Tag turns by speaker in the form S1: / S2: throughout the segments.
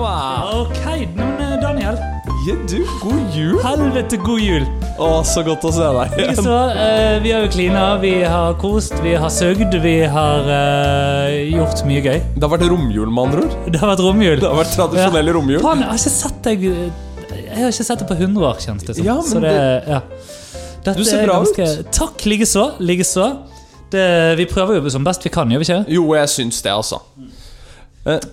S1: man!
S2: Ok, men eh, Daniel.
S1: Ja, du, god jul!
S2: Helvete, god jul!
S1: Å, så godt å se deg igjen.
S2: Så, eh, vi har jo klina, vi har kost, vi har søgd, vi har eh, gjort mye gøy.
S1: Det har vært romjul, med andre ord.
S2: Det har vært romjul.
S1: Det har vært tradisjonell romjul.
S2: Faen, jeg har ikke sett deg Jeg har ikke sett deg på 100 år, kjennes det som.
S1: Ja, men
S2: Så det, ja. Dette
S1: Du ser
S2: er
S1: bra
S2: ganske, Takk, likeså. Likeså. Vi prøver jo som best vi kan, gjør vi ikke?
S1: Jo, jeg syns det, altså.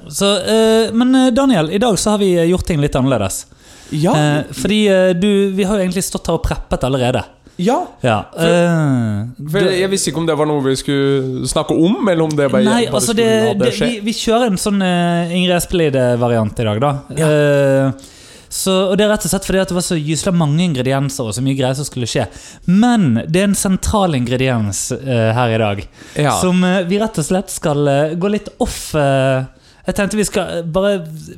S2: Så, eh, men eh, Daniel, i dag så har vi gjort ting litt annerledes.
S1: Ja.
S2: Eh, fordi eh, du, vi har jo egentlig stått her og preppet allerede.
S1: ja.
S2: Ja. For,
S1: For jeg visste ikke om det var noe vi skulle snakke om, eller om det bare,
S2: Nei,
S1: bare
S2: altså det,
S1: det skje.
S2: vi, vi kjører en sånn uh, Ingrid Espelid-variant i dag, da. Eh, så, og Det er rett og slett fordi at det var så gysla mange ingredienser og så mye greier som skulle skje. Men det er en sentral ingrediens uh, her i dag
S1: Ja.
S2: som uh, vi rett og slett skal eh, gå litt off eh, Jeg tenkte vi skal bare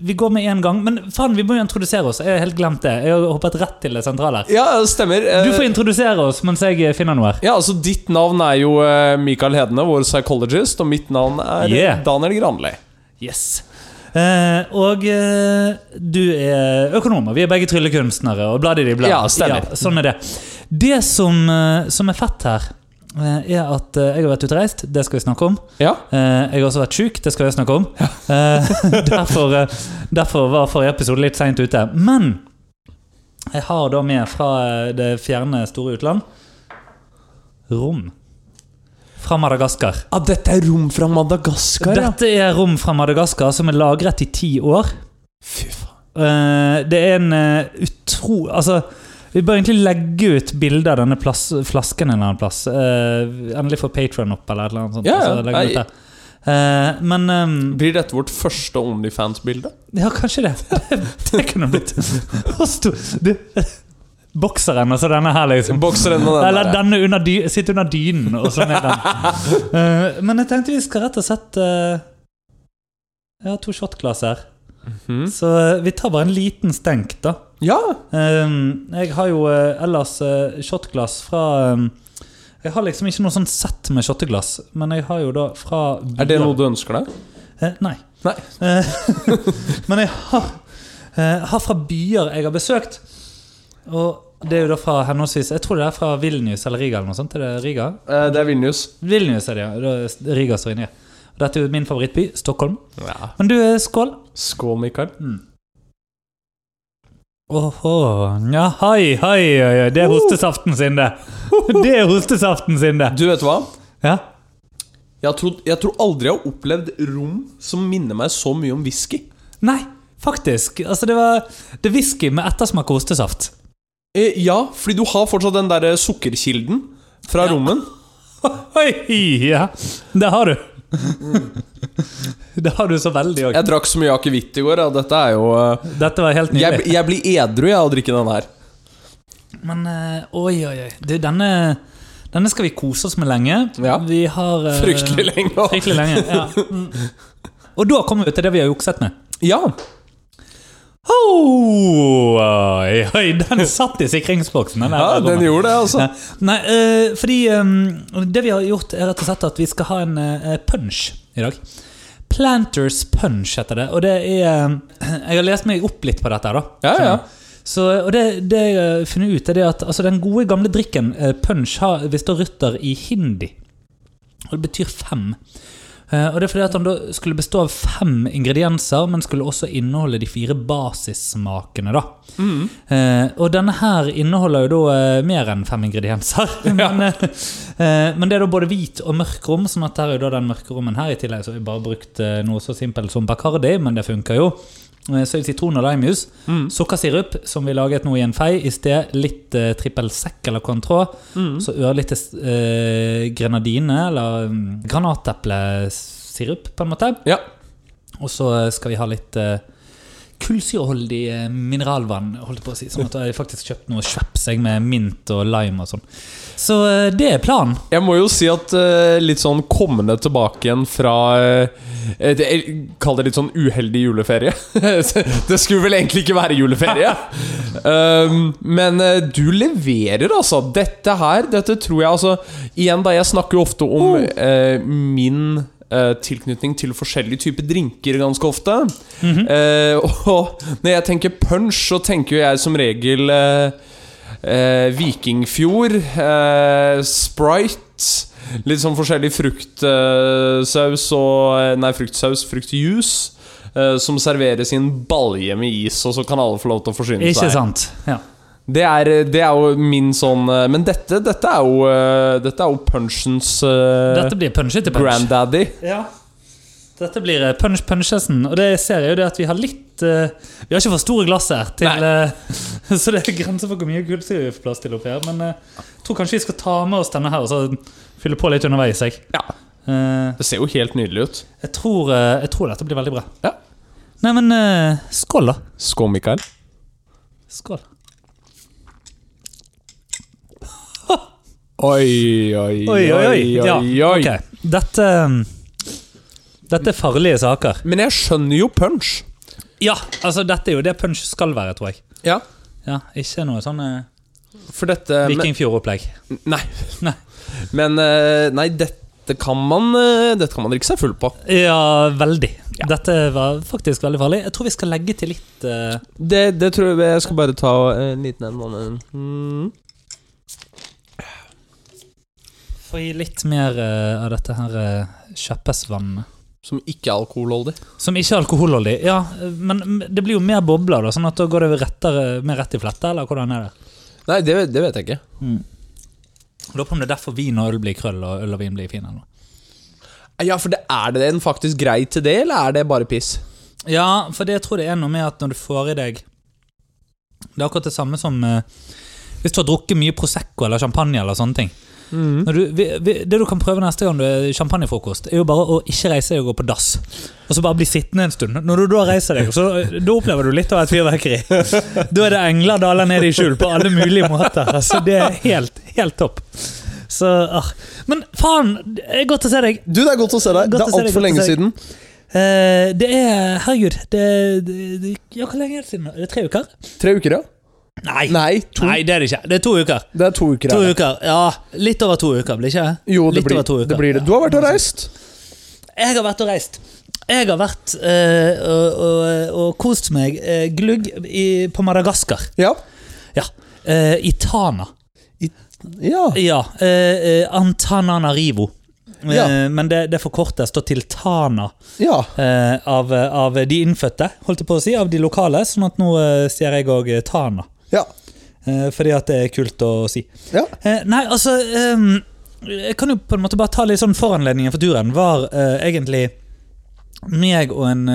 S2: Vi går med en gang. Men faen, vi må jo introdusere oss. Jeg har helt glemt det. Jeg har hoppet rett til det sentrale
S1: ja, det stemmer. Eh,
S2: Du får introdusere oss mens jeg finner noe her.
S1: Ja, altså Ditt navn er jo eh, Mikael Hedene, vår psychologist, og mitt navn er
S2: Yeah.
S1: Daniel Granli.
S2: Yes. Eh, og eh, du er økonom, og vi er begge tryllekunstnere. Og blad i de blad.
S1: Ja, stemmer.
S2: sånn er det. Det som, som er fett her, er at eh, jeg har vært utreist. Det skal vi snakke om.
S1: Ja.
S2: Eh, jeg har også vært sjuk. Det skal vi snakke om. Ja. derfor, eh, derfor var forrige episode litt seint ute. Men jeg har da med fra eh, det fjerne, store utland rom. Fra Madagaskar.
S1: Ah, dette er rom fra Madagaskar, ja.
S2: Dette er rom fra Madagaskar som er lagret i ti år.
S1: Fy faen.
S2: Eh, det er en utro... Altså, vi bør egentlig legge ut bilde av denne plass, flasken en eller annen plass. Uh, endelig få Patron opp, eller et eller annet sånt.
S1: Ja,
S2: altså. Eh, men um,
S1: Blir dette vårt første Onlyfans-bilde?
S2: Ja, kanskje det. Det, det kunne blitt oss to. Bokseren, altså denne her, liksom.
S1: Bokseren og denne,
S2: Eller denne under dy sitter under dynen, og sånn er den. Uh, men jeg tenkte vi skal rett og slett uh, har to shotglass her.
S1: Mhm.
S2: Så eh, vi tar bare en liten stenk, da.
S1: Ja.
S2: Eh, jeg har jo eh, ellers eh, shotglass fra eh, Jeg har liksom ikke noe sånn sett med shotteglass, men jeg har jo da fra
S1: Er det noe du ønsker deg?
S2: Nei.
S1: Nei.
S2: Men jeg har, har fra byer jeg har besøkt. Og det er jo da fra henholdsvis Jeg tror det er fra Vilnius eller Riga. eller noe sånt. Er det Riga?
S1: Det er Vilnius.
S2: Vilnius er det, ja. Riga står inni. Og Dette er jo min favorittby, Stockholm.
S1: Ja.
S2: Men du, eh, skål.
S1: Skål, Mikael.
S2: Åhå. Ja, hei, hei, hei. Det er hostesaften sin, det. Det er hostesaften sin, det.
S1: Du, vet hva?
S2: Ja.
S1: Jeg tror, jeg tror aldri jeg har opplevd rom som minner meg så mye om whisky.
S2: Nei, faktisk. Altså, det var Det er whisky med ettersmak av hostesaft.
S1: Eh, ja, fordi du har fortsatt den der sukkerkilden fra
S2: Ja.
S1: rommen.
S2: Oi, ja. Det har du. Det har du så veldig òg.
S1: Jeg drakk så mye akevitt i går. Ja. Dette er jo uh,
S2: Dette var helt
S1: jeg,
S2: nydelig.
S1: jeg blir edru jeg av å drikke den her.
S2: Men uh, oi, oi, oi. Du, denne, denne skal vi kose oss med lenge.
S1: Ja.
S2: Vi har uh,
S1: Fryktelig lenge.
S2: Fryktelig lenge, ja. Mm. Og da kommer vi til det vi har jukset med.
S1: Ja.
S2: Oh, oi, oi, den satt i sikringsboksen. Den,
S1: ja, den gjorde det, altså.
S2: Nei, eh, fordi eh, det vi har gjort, er rett og slett at vi skal ha en eh, punch i dag. Planters punch heter det. Og det er eh, Jeg har lest meg opp litt på dette. da
S1: Ja, ja.
S2: Så, og det, det jeg har funnet ut, er det at altså, den gode, gamle drikken punch har visst rytter i hindi. Og det betyr fem. Eh, og det er fordi at han da skulle bestå av fem ingredienser, men skulle også inneholde de fire basissmakene. da.
S1: Mm.
S2: Eh, og denne her inneholder jo da eh, mer enn fem ingredienser. men, eh, eh, men det er da både hvit og mørk rom, sånn at her er jo da den mørke rommen her. I tillegg så har vi bare brukt noe så simpelt som Bacardi, men det funker jo. Eh, Så er det sitron og limejus.
S1: Mm.
S2: Sukkersirup, som vi laget nå i en fei i sted. Litt eh, trippel sekk eller cointreau.
S1: Mm.
S2: Så ørlite eh, grenadine, eller um, granateplesirup, på en måte.
S1: Ja.
S2: Og så skal vi ha litt eh, kullsyreholdig eh, mineralvann, holdt på å si. Sånn at jeg faktisk kjøpt noe Schweppes med mint og lime og sånn. Så eh, det er planen.
S1: Jeg må jo si at eh, litt sånn kommende tilbake igjen fra uh, Kall det litt sånn uheldig juleferie. det skulle vel egentlig ikke være juleferie. Um, men du leverer, altså. Dette her, dette tror jeg altså Igjen, da, jeg snakker jo ofte om eh, min tilknytning til forskjellige typer drinker ganske ofte.
S2: Mhm.
S1: Eh, og når jeg tenker punch, så tenker jo jeg som regel eh, eh, Vikingfjord, eh, Sprite Litt sånn forskjellig fruktsaus og eh, Nei, fruktsaus, fruktjuice. eh, som serveres i en balje med is, og så kan alle få lov til å forsyne
S2: Ikke
S1: seg.
S2: sant? Ja.
S1: Det er, det er jo min sånn eh, Men dette, dette er jo eh, Dette er jo punchens uh,
S2: Dette blir punch etter punch.
S1: granddaddy.
S2: Ja. Dette blir punch punchesen, og det ser jeg jo det at vi har litt uh, Vi har ikke for store glass her, til, uh, så det er grenser for hvor mye gullsyre vi får plass til oppi her. Men jeg tror kanskje vi skal ta med oss denne her og så fylle på litt underveis. Jeg,
S1: Ja.
S2: Eh,
S1: Det ser jo helt nydelig ut.
S2: jeg, tror, jeg tror dette blir veldig bra.
S1: Ja.
S2: Nei, men skål, da.
S1: Skål, Mikael.
S2: Skål.
S1: Oi, oi,
S2: Oi, oi, oi. Ja, okay. Dette, eh, dette er farlige saker.
S1: Men jeg skjønner jo punch.
S2: Ja, altså dette er jo det punch skal være, tror jeg.
S1: Ja,
S2: Ja, Ikke noe sånn eh,
S1: for dette
S2: Vikingfjord-opplegg.
S1: Nei.
S2: Nei.
S1: Men eh, Nei, dette kan man eh, Dette kan man drikke seg full på.
S2: Ja, veldig.
S1: Ja.
S2: Dette var faktisk veldig farlig. Jeg tror vi skal legge til litt uh...
S1: Det, det tror jeg Jeg skal bare ta en liten en. Mm.
S2: Få gi litt mer eh, av dette her uh, kjappesvannet.
S1: Som ikke er alkoholholdig.
S2: Som ikke er alkoholholdig. Ja, eh, men det blir jo mer bobler, da, sånn at da går det rettere, mer rett i fletta, eller hvordan er det?
S1: Nei, det, det vet jeg ikke.
S2: Lurer på om det er derfor vin og øl blir krøll, og øl og vin blir fin. Eller? noe.
S1: Ja, for det, Er det en faktisk grei til det, eller er det bare piss?
S2: Ja, for det jeg tror det er noe med at når du får i deg Det er akkurat det samme som eh, hvis du har drukket mye Prosecco eller champagne eller sånne ting. Når du, vi, vi, det du kan prøve neste gang du er champagnefrokost, er jo bare å ikke reise deg og gå på dass. Og så bare bli sittende en stund. Når du da reiser deg, så da opplever du litt av et fyrverkeri. Da er det engler daler ned i skjul på alle mulige måter. Altså, det er helt, helt topp. Så, ah. Men faen, godt å se deg.
S1: Du, det er godt å se deg.
S2: Godt
S1: det er altfor lenge siden.
S2: Uh, det er Herregud. Det, det, det, ja, hvor lenge er det siden? Er det tre uker?
S1: Tre uker, ja.
S2: Nei.
S1: Nei.
S2: Nei, det er det ikke. Det er to uker.
S1: Det er to uker.
S2: To
S1: er
S2: uker, ja Litt over to uker, blir ikke?
S1: Jo, det
S2: Litt
S1: blir,
S2: over to uker.
S1: det blir det. Du har vært og reist.
S2: Jeg har vært og reist. Jeg har vært øh, og, og, og kost meg øh, glugg i, på Madagaskar.
S1: Ja.
S2: Ja. Uh, I Tana.
S1: Ja.
S2: Ja. uh, Antananarivo.
S1: Ja.
S2: Uh, Men det, det forkortes da til Tana
S1: ja.
S2: uh, av, av de innfødte, holdt jeg på å si, av de lokale. Sånn at nå sier jeg òg Tana.
S1: Ja.
S2: Eh, fordi at det er kult å si.
S1: Ja.
S2: Eh, nei, altså ehm, Jeg kan jo på en måte bare ta litt sånn Foranledningen for turen var eh, egentlig meg og en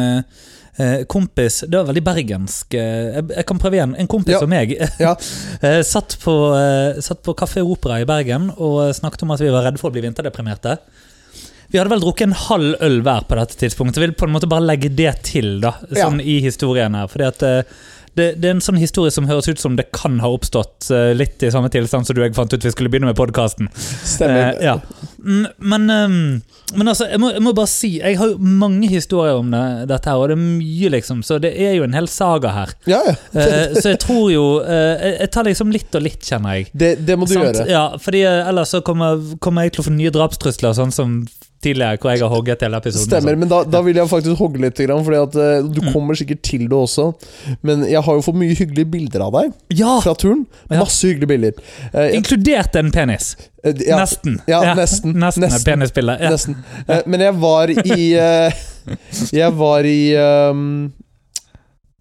S2: kompis Det var veldig bergensk. jeg, kan prøve igjen. En kompis
S1: Ja.
S2: og meg
S1: Ja.
S2: eh, satt, på, satt på Kafé Opera i Bergen og snakket om at vi var redde for å bli vinterdeprimerte. Vi hadde vel drukket en halv øl hver på dette tidspunktet. Jeg vil på en måte bare legge det til da,
S1: Ja.
S2: sånn i historien her. Fordi at det, det er en sånn historie som høres ut som det kan ha oppstått uh, litt i samme tilstand som du og jeg fant ut vi skulle begynne med podkasten.
S1: Stemmer.
S2: ja. Mm, Men, um, men altså, jeg må, jeg må bare si Jeg har jo mange historier om det, dette her, og det er mye, liksom. Så det er jo en hel saga her.
S1: Ja, ja.
S2: uh, så jeg tror jo eh, jeg- Jeg tar liksom litt og litt, kjenner jeg.
S1: Det, det må du
S2: Sant?
S1: gjøre.
S2: Ja, fordi eh, ellers så kommer, kommer jeg til å få nye drapstrusler, sånn som tidligere, hvor jeg har hogget hele episoden.
S1: Stemmer,
S2: sånn.
S1: men da, da vil jeg faktisk hogge litt, fordi at eh, du
S2: Mm.
S1: kommer sikkert til det også. Men jeg har jo fått mye hyggelige bilder av deg
S2: Ja!
S1: fra turen.
S2: Ja.
S1: Masse hyggelige bilder. Jeg-
S2: Inkludert en penis.
S1: eh, ja,
S2: nesten.
S1: ja, nesten.
S2: Nesten,
S1: Nesten.
S2: penisbilde.
S1: Nesten. Men jeg var i Jeg var i um,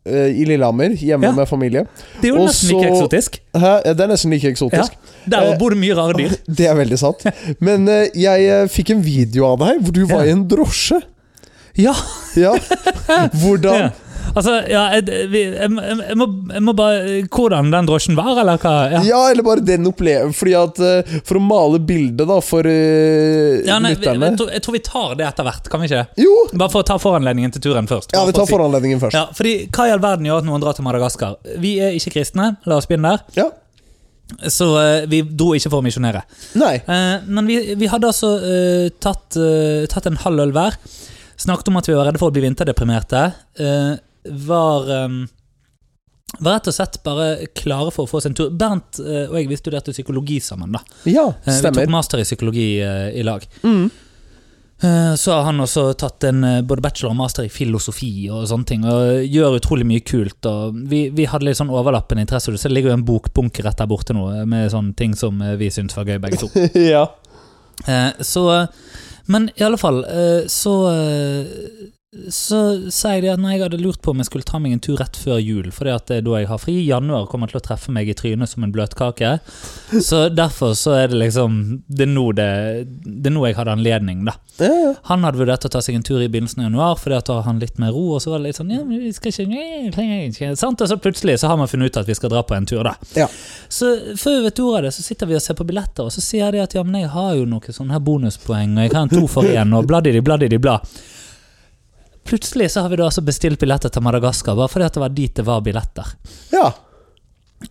S1: I Lillehammer, hjemme med familie.
S2: Det er jo nesten
S1: så-
S2: like eksotisk.
S1: Hæ? Det er nesten like eksotisk.
S2: Der
S1: Eh,
S2: bor det mye rare dyr.
S1: Det er veldig sant. Men eh, jeg eh, fikk en video av deg hvor du var i en drosje.
S2: Ja,
S1: Ja. Hvordan.
S2: Altså, ja, jeg, jeg, jeg, må, jeg må bare Hvordan den drosjen var, eller hva? Ja.
S1: Ja, eller bare den opplevelsen. Fordi at eh, For å male bildet da for uh,
S2: Ja, nei,
S1: lytterne
S2: tror, jeg tror vi tar det etter hvert, kan vi ikke?
S1: Jo!
S2: Bare for å ta foranledningen til turen først.
S1: Ja,
S2: vi
S1: vi
S2: for
S1: tar
S2: si-
S1: foranledningen først.
S2: Ja, fordi Hva i all verden gjør at noen drar til Madagaskar? Vi er ikke kristne, la oss begynne der.
S1: Ja.
S2: Så eh, vi dro ikke for å misjonere.
S1: Nei.
S2: Eh, men vi, vi hadde altså eh, tatt, tatt en halv øl hver. Snakket om at vi var redde for å bli vinterdeprimerte. Var eh, var rett og slett bare klare for å få oss en tur. Bernt og jeg vi studerte psykologi sammen. da
S1: Ja,
S2: stemmer. Vi tok master i psykologi i lag.
S1: Mm.
S2: Eh, Så har han også tatt en eh, både bachelor og master i filosofi og sånne ting, og gjør utrolig mye kult. Vi, vi hadde litt sånn overlappende interesse, så det ligger jo en bokbunke rett der borte nå, eh, med sånne ting som vi syntes var gøy, begge to.
S1: ja.
S2: Så Men i alle fall, så så sier de at nei, jeg hadde lurt på om jeg skulle ta meg en tur rett før jul. For det er da jeg har fri. Januar kommer til å treffe meg i trynet som en bløtkake. Så derfor så er det liksom Det er nå, det, det er nå jeg hadde anledning, da.
S1: ja, ja.
S2: Han hadde vurdert å ta seg en tur i begynnelsen av januar, at da har han litt mer ro. Og så var det litt sånn ja, vi skal ikke, jeg trenger ikke sant? Og så plutselig så har man funnet ut at vi skal dra på en tur, da.
S1: Ja.
S2: Så før vi vet ordet av det, så sitter vi og ser på billetter, og så sier de at ja, men jeg har jo noen sånne her bonuspoeng, og jeg har en to for én, og bladdi di, bladdi di, bla. Plutselig så har vi da altså bestilt billetter til Madagaskar, bare fordi det var dit det var billetter.
S1: ja.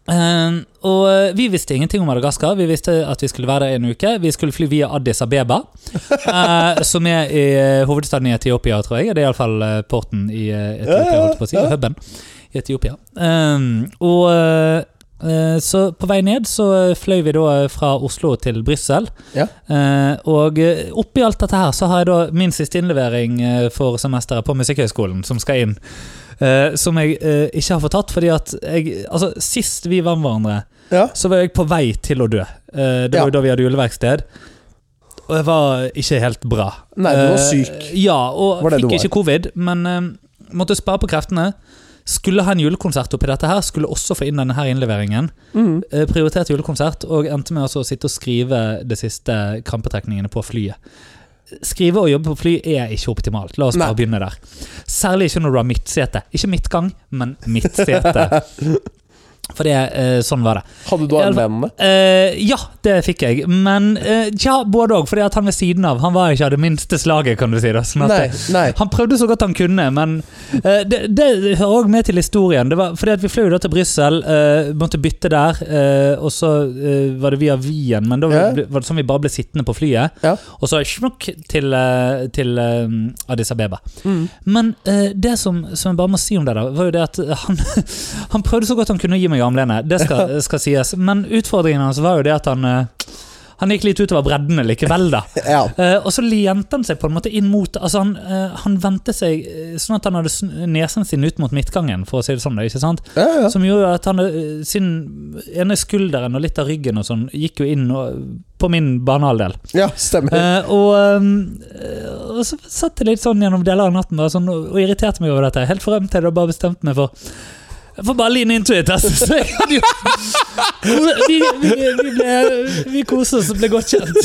S2: Uh, og eh, vi visste ingenting om Madagaskar. Vi visste at vi skulle være der en uke. Vi skulle fly via Addis Abeba, uh, som er i eh, hovedstaden i Etiopia, tror jeg. Det er iallfall porten i Etiopia, holdt på å si. Huben i Etiopia. Uh, og så på vei ned så eh, fløy vi da fra Oslo til Brussel.
S1: Ja.
S2: Eh, og eh, oppi alt dette her så har jeg da min siste innlevering eh, for semesteret på Musikkhøgskolen, som skal inn. eh, som jeg eh, ikke har fått tatt, fordi at jeg Altså, sist vi var med hverandre,
S1: Ja.
S2: så var jeg på vei til å dø. Eh, det var jo da vi hadde juleverksted. Og jeg var ikke helt bra.
S1: Nei, du var
S2: Eh,
S1: syk.
S2: Ja, og
S1: Var
S2: fikk ikke covid, men eh, måtte spare på kreftene. Skulle ha en julekonsert oppi dette her, skulle også få inn denne her innleveringen.
S1: Mm.
S2: Eh, prioriterte julekonsert, og endte med altså å sitte og skrive de siste krampetrekningene på flyet. Skrive og jobbe på fly er ikke optimalt. La oss bare begynne der. Særlig ikke når du har midtsete. Ikke midtgang, men midtsete. For det, eh, sånn var det.
S1: Hadde du armlenene?
S2: Eh, ja, det fikk jeg. Men eh, ja, både òg. Fordi at han ved siden av Han var ikke av det minste slaget, kan du si. da sånn at
S1: Nei. nei.
S2: Han prøvde så godt han kunne, men eh, det, det hører òg med til historien. Det var, fordi at Vi fløy da til Brussel, eh, måtte bytte der. eh, og så eh, var det via Wien, men da
S1: Ja.
S2: var det sånn vi bare ble sittende på flyet.
S1: Ja.
S2: Og så smukk til, eh, til eh, Addis Abeba.
S1: Mm.
S2: Men eh, det som, som jeg bare må si om det, da var jo det at han, han prøvde så godt han kunne å gi meg armlene. Det skal, skal sies. Men utfordringen hans var jo det at han eh, han gikk litt utover breddene likevel, da.
S1: Ja.
S2: uh, og så lente han seg på en måte inn mot Altså Han, uh, han vendte seg sånn at han hadde nesen sin ut mot midtgangen, for å si det sånn. ikke sant?
S1: Ja, ja.
S2: Som gjorde at han sin ene skulderen og litt av ryggen og sånn gikk jo inn og, på min banehalvdel.
S1: ja, stemmer.
S2: Og, og så satt jeg litt sånn gjennom deler av natten bare sånn, og, og irriterte meg over dette. Helt frem til jeg bare bestemte meg for Jeg får bare lean into it. Altså. Vi, vi, vi, ble, vi koste oss og ble godt kjent.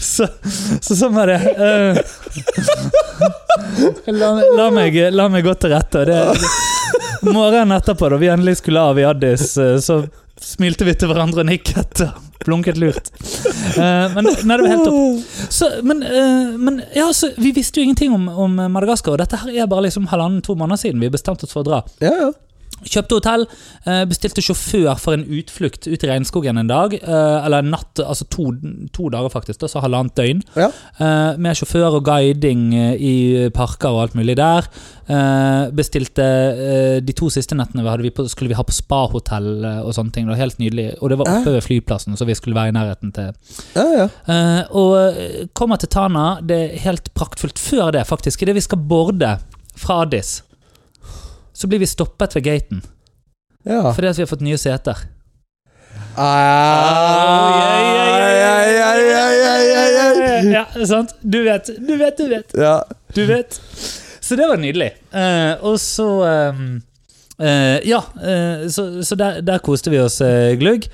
S2: Så, så sånn var det. Eh, la, la, meg, la meg gå til rette. Det, morgenen etterpå, da vi endelig skulle av i Addis, eh, så smilte vi til hverandre og nikket blunket lurt. Uh, men nei, det var helt topp. Så, men, uh, men ja, så, vi visste jo ingenting om, om Madagaskar, og dette her er bare liksom halvannen-to måneder siden vi bestemte oss for å dra.
S1: Ja, ja.
S2: Kjøpte hotell, eh, bestilte sjåfør for en utflukt ut i regnskogen en dag. eh, Eller en natt, altså to, to dager faktisk, da, så halvannet døgn.
S1: Ja.
S2: Eh, Med sjåfør og guiding i parker og alt mulig der. Bestilte de to siste nettene vi hadde vi på, skulle vi ha på spahotell og sånne ting. Det var helt nydelig. Og det var oppe ved flyplassen, så vi skulle være i nærheten til
S1: ja, ja.
S2: Og kommer til Tana. Det er helt praktfullt. Før det, faktisk, idet vi skal borde fra Addis, så blir vi stoppet ved gaten
S1: ja.
S2: fordi at vi har fått nye seter.
S1: Ja,
S2: sant? Du vet, du vet, du vet.
S1: Ja.
S2: Du vet. Så det var nydelig. Eh, og så ehm, eh, Ja, eh, så, så der, der koste vi oss eh, glugg.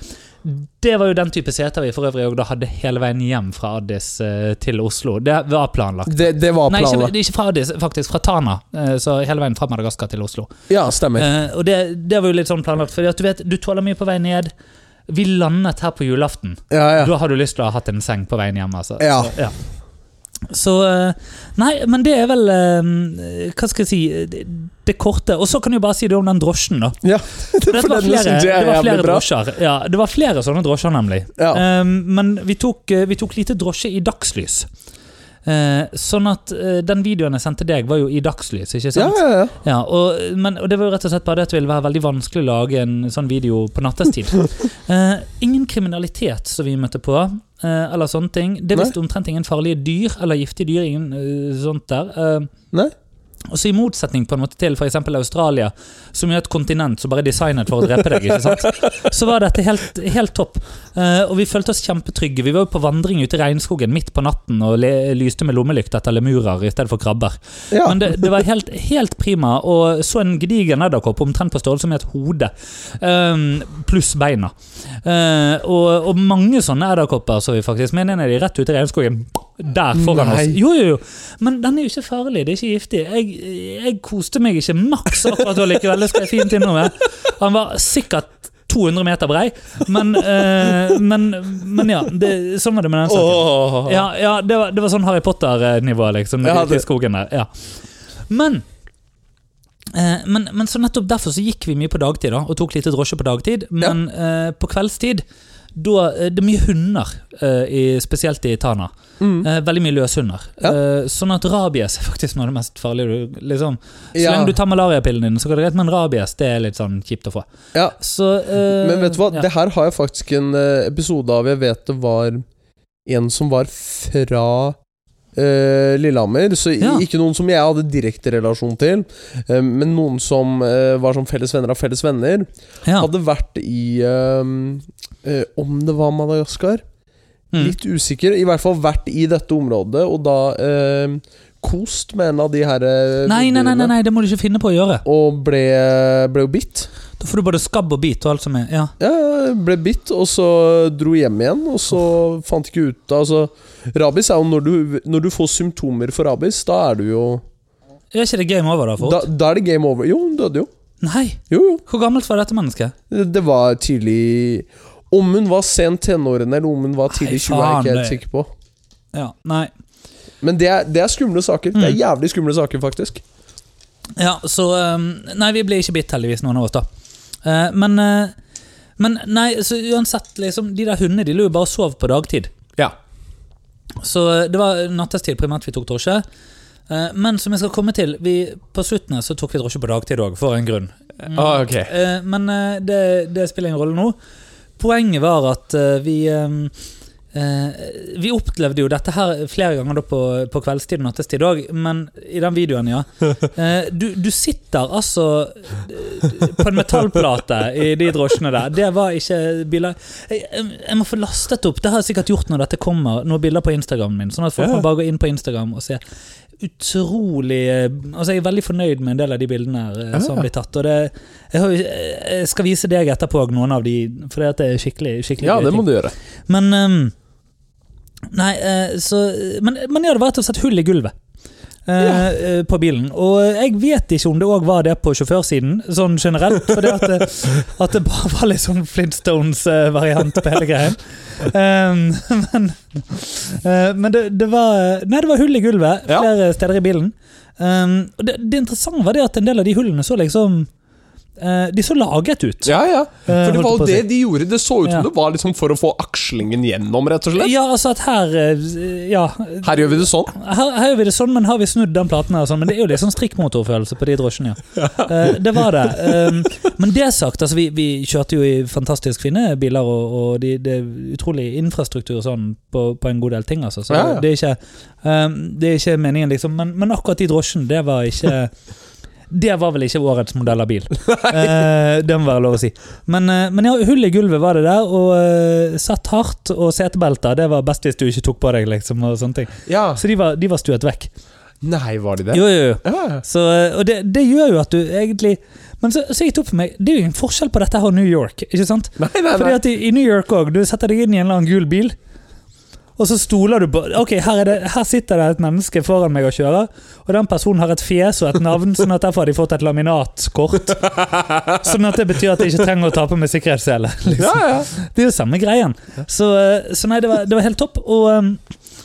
S2: Det var jo den type seter vi for øvrig og da hadde hele veien hjem fra Addis eh, til Oslo. Det var planlagt.
S1: Det, det var
S2: Nei, ikke,
S1: planlagt.
S2: det er ikke fra Addis, faktisk fra Tana. eh, så hele veien fra Madagaskar til Oslo.
S1: Ja, stemmer.
S2: Eh, og det, det var jo litt sånn planlagt, at du vet, du tåler mye på vei ned. Vi landet her på julaften.
S1: Ja, ja.
S2: Da har du lyst til å ha hatt en seng på veien hjem. Altså.
S1: Ja.
S2: Så, ja. Så eh, Nei, men det er vel eh, Hva skal jeg si det, det korte. Og så kan jeg bare si det om den drosjen, da.
S1: Ja,
S2: det var flere,
S1: er
S2: det var flere drosjer. Ja, det var flere sånne drosjer, nemlig.
S1: Ja.
S2: Eh, men vi tok, eh, vi tok lite drosje i dagslys. Eh, sånn at eh, den videoen jeg sendte deg, var jo i dagslys, ikke
S1: Ja,
S2: sant?
S1: ja, ja.
S2: Ja, og, men, og det var jo rett og slett bare det at det ville være veldig vanskelig å lage en sånn video på nattestid. Eh, ingen kriminalitet som vi møtte på. Eh, eller sånne ting. Det
S1: Nei.
S2: omtrent ingen farlige dyr eller giftige dyr. Ingen eh, sånt der. Eh,
S1: Nei?
S2: Og så I motsetning på en måte til f.eks. Australia, som er et kontinent som bare er designet for å drepe deg, ikke sant? så var dette helt, helt topp. Uh, og vi følte oss kjempetrygge. Vi var jo på vandring ute i regnskogen midt på natten og lyste med lommelykt etter lemurer i stedet for krabber.
S1: Ja.
S2: Men det, det var helt, helt prima, og så en gedigen edderkopp omtrent på størrelse med et hode. uh, pluss beina. Uh, og, og mange sånne edderkopper så vi faktisk, men en av de rett ute i regnskogen. Der foran
S1: Nei.
S2: oss. Jo, jo, jo. Men den er jo ikke farlig, det er ikke giftig. Jeg, jeg koste meg ikke maks akkurat da likevel, det skal jeg fint innrømme. Han var sikkert 200 meter brei, men, uh, men, men ja. Det, sånn var det med den saken. Ja, ja det, var, det var sånn Harry Potter-nivå, liksom.
S1: Ja,
S2: det... i skogen der. Ja. Men, uh, men, men så nettopp derfor så gikk vi mye på dagtid, da, og tok lite drosje på dagtid. Men uh, på kveldstid da, eh, Det er mye hunder, eh, i, spesielt i Tana.
S1: Mm.
S2: Eh, veldig mye løshunder.
S1: Ja.
S2: Sånn at rabies er faktisk noe av det mest farlige. Du, liksom. Så
S1: Ja.
S2: lenge du tar malariapillen din, så går det greit, men rabies det er litt sånn kjipt å få.
S1: Ja.
S2: Så, uh,
S1: Men vet du hva, det her har jeg faktisk en episode av. Jeg vet det var en som var fra eh, Lillehammer. Så
S2: Ja.
S1: ikke noen som jeg hadde direkte relasjon til, uh, men noen som uh, var som felles venner av felles venner.
S2: ja.
S1: Hadde vært i eh, eh, Om det var Madagaskar?
S2: Mm.
S1: Litt usikker. I hvert fall vært i dette området, og da eh, kost med en av de her eh,
S2: Nei, nei, nei, nei, nei, det må du ikke finne på å gjøre.
S1: Og ble, ble jo bitt.
S2: Da får du både skabb og bit og alt som er Ja.
S1: Ja, ble bitt, og så dro hjem igjen, og så fant ikke ut Altså, rabies er jo når du, når du får symptomer for rabies, da er du jo
S2: Er ikke det game over, da? fort?
S1: da, da er det game over. Jo, hun døde jo.
S2: Nei!
S1: Jo, jo.
S2: Hvor gammelt var dette mennesket?
S1: Det, det var tidlig Om hun var sent tenårene, eller om hun var tidlig 20, er jeg ikke helt sikker på.
S2: Ja, nei.
S1: Men det er, det er skumle saker. Det er
S2: Mm.
S1: jævlig skumle saker, faktisk.
S2: Ja, så um, Nei, vi ble ikke bitt, heldigvis, noen av oss, da. Eh, men eh, Men nei, så uansett, liksom De der hundene de lå jo bare og sov på dagtid.
S1: Ja.
S2: Så det var nattestid primært vi tok drosje. Eh, men som jeg skal komme til, vi, på slutten så tok vi drosje på dagtid òg, for en grunn. Mm.
S1: Ah, ok.
S2: Eh, men eh, det, det spiller ingen rolle nå. Poenget var at eh, vi eh, eh, Vi opplevde jo dette her flere ganger på, på kveldstid og nattestid òg, men i den videoen, ja. Eh, du, du sitter altså eh, på en metallplate i de drosjene der. Det var ikke biler jeg, jeg, må få lastet opp. Det har jeg sikkert gjort når dette kommer, noen bilder på Instagramen min. Sånn at folk
S1: Ja.
S2: må bare gå inn på Instagram og se. Utrolig eh, Altså Jeg er veldig fornøyd med en del av de bildene her eh, som blir tatt. Og det, jeg, jeg skal vise deg etterpå noen av de, for det er skikkelig, skikkelig
S1: Ja, det må
S2: ting.
S1: du gjøre.
S2: Men ehm, Nei, eh, så Men, men ja, det var rett og slett hull i gulvet. eh, eh, På bilen. Og jeg vet ikke om det òg var det på sjåførsiden, sånn generelt. For det at, at det bare var litt sånn Flintstones-variant på hele greien. Ehm, men men det, det var Nei, det var hull i gulvet
S1: Ja.
S2: flere steder i bilen. Ehm, det, det interessante var det at en del av de hullene så liksom De så laget ut.
S1: Ja, ja.
S2: eh,
S1: For det var jo det de gjorde. Det så ut som
S2: Ja.
S1: det var liksom for å få akslingen gjennom, rett og slett.
S2: Ja, altså at her eh, Ja.
S1: Her gjør vi det sånn.
S2: Her, her gjør vi det sånn, men har vi snudd den platen her og sånn? Men det er jo litt sånn strikkmotorfølelse på de drosjene, ja. Eh, det var det. Um, men det sagt, altså vi, vi kjørte jo i fantastisk fine biler, og, og de, det er utrolig infrastruktur sånn på, på en god del ting, altså. Så
S1: Ja, ja.
S2: det, er ikke, um, det er ikke meningen, liksom. Men, men akkurat de drosjene, det var ikke det var vel ikke årets modell av bil. Eh, det må være lov å si. Men, eh, men ja, hull i gulvet var det der, og eh, satt hardt. Og setebelter, det var best hvis du ikke tok på deg, liksom. Og sånne ting.
S1: Ja.
S2: Så de var, de var stuet vekk.
S1: Nei, var de det?
S2: Jo, jo, jo.
S1: Ja.
S2: Så, eh, og det, det gjør jo at du egentlig Men så, så gikk det opp for meg, det er jo en forskjell på dette her og New York. ikke sant?
S1: Nei, nei,
S2: Fordi at i, i New York òg, du setter deg inn i en eller annen gul bil. Og så stoler du på Ok, her, er det, her sitter det et menneske foran meg og kjører, og den personen har et fjes og et navn, sånn at derfor har de fått et laminatkort. Sånn at det betyr at de ikke trenger å ta på med sikkerhetssele. Liksom.
S1: Ja, ja.
S2: Det er jo samme greien. Så, eh, så nei, det var, det var helt topp. Og, um,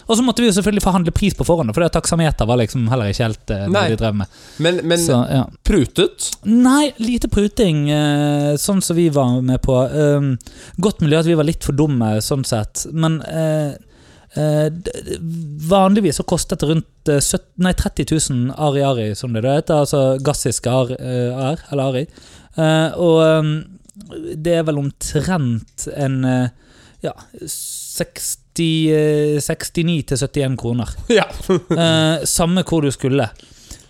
S2: og så måtte vi jo selvfølgelig forhandle pris på forhånd, for det taksameter var liksom heller ikke helt det
S1: Nei.
S2: de drev med.
S1: Men, men
S2: Så, ja.
S1: prutet?
S2: Nei, lite pruting, eh, sånn som vi var med på. Godt miljø at vi var litt for dumme, sånn sett. Men eh, eh, vanligvis så kostet det rundt eh, 17, nei, 30 000 ari-ari, som det heter. Altså gassiske ar, eh, ar eller ari. Eh, og det er vel omtrent en eh, ja, 60 eh, 69 til 71 kroner.
S1: Ja.
S2: Eh, samme hvor du skulle.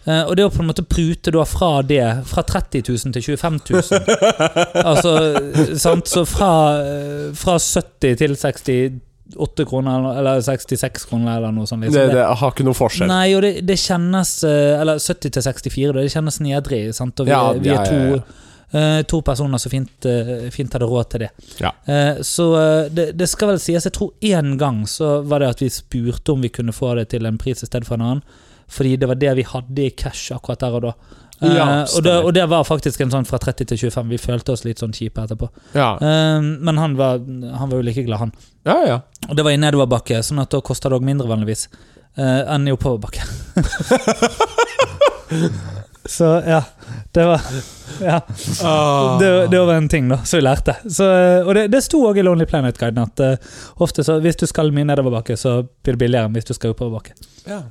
S2: Eh, og det å på en måte prute da fra det, fra 30 000 til 25 000 Altså, sant, så fra, eh, fra 70 til 68 kroner, eller- eller 66 kroner, eller noe sånt.
S1: Det,
S2: Liksom.
S1: det har ikke noe forskjell.
S2: Nei, og det, det kjennes eh, Eller 70 til 64, da, det kjennes nedrig. Sant? Og vi,
S1: Ja,
S2: vi er to, eh, to personer som fint, eh, fint hadde råd til det.
S1: Ja.
S2: Så det, det skal vel sies, jeg tror én gang så var det at vi spurte om vi kunne få det til en pris i stedet for en annen. Fordi det var det vi hadde i cash akkurat der og da. Eh,
S1: Ja,
S2: og, det og det var faktisk en sånn fra 30 til 25. Vi følte oss litt sånn kjipe etterpå.
S1: Ja,
S2: Eh, men han var, han var jo like glad, han.
S1: ja. ja.
S2: Og det var i nedoverbakke, sånn at da koster det òg mindre vanligvis eh, enn i oppoverbakke. så ja, det var Ja,
S1: Ah.
S2: det, det var en ting da, som vi lærte. Så, eh, og det, det sto òg i Lonely Planet-guiden at ofte så hvis du skal mye nedoverbakke, så blir det billigere enn hvis du skal oppoverbakke.
S1: ja.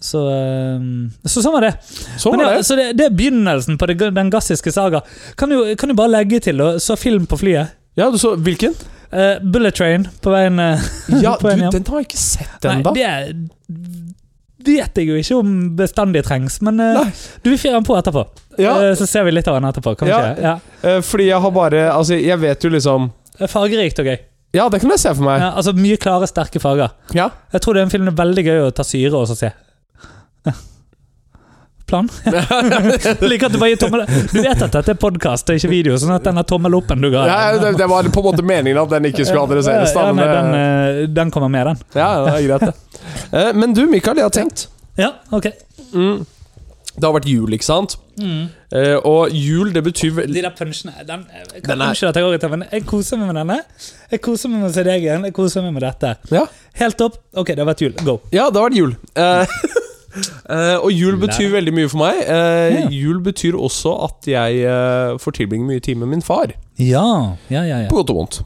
S2: Så, eh, så sånn var det.
S1: Sånn var
S2: ja,
S1: det.
S2: så det, det er begynnelsen på det, den gassiske saga. Kan du, kan du bare legge til så film på flyet?
S1: Ja, du så Hvilken?
S2: Uh, Bullet Train på veien eh,
S1: Ja,
S2: på veien
S1: du, den har jeg ikke sett ennå.
S2: det vet jeg jo ikke om bestandig trengs, men
S1: uh,
S2: du vil fyre den på etterpå.
S1: Ja.
S2: Så ser vi litt av den etterpå.
S1: Ja.
S2: Ja.
S1: Fordi jeg har bare Altså, jeg vet jo liksom
S2: er Fargerikt og gøy.
S1: Ja, det kan jeg se for meg.
S2: Ja, altså Mye klare, sterke farger.
S1: Ja.
S2: Jeg tror det er en film det er veldig gøy å ta syre og så se. Plan? Liker at Du bare gir tommel Du vet at dette er podkast og ikke video, sånn at denne tommel oppen du ga
S1: Ja, det, det var på en måte meningen at den ikke skulle adresseres. Da,
S2: Ja,
S1: men
S2: nei, den, eh, den kommer med, den.
S1: ja, det er greit, det. Eh, Men du, Mikael, jeg har tenkt.
S2: Ja, ok.
S1: Mm. Det har vært jul, ikke sant?
S2: Mm.
S1: Eh, Og jul, det betyr vel
S2: De der punchene den, jeg
S1: Den er-
S2: at jeg går men jeg koser meg med denne. Jeg koser meg med å se deg igjen. Jeg koser meg med dette.
S1: Ja,
S2: Helt topp. Ok, det har vært jul. Go.
S1: ja det har vært jul. Eh, eh, og jul betyr veldig mye for meg. Uh,
S2: Ja.
S1: Jul betyr også at jeg uh, får tilbringe mye tid med min far.
S2: Ja, ja, ja. ja.
S1: På godt og vondt.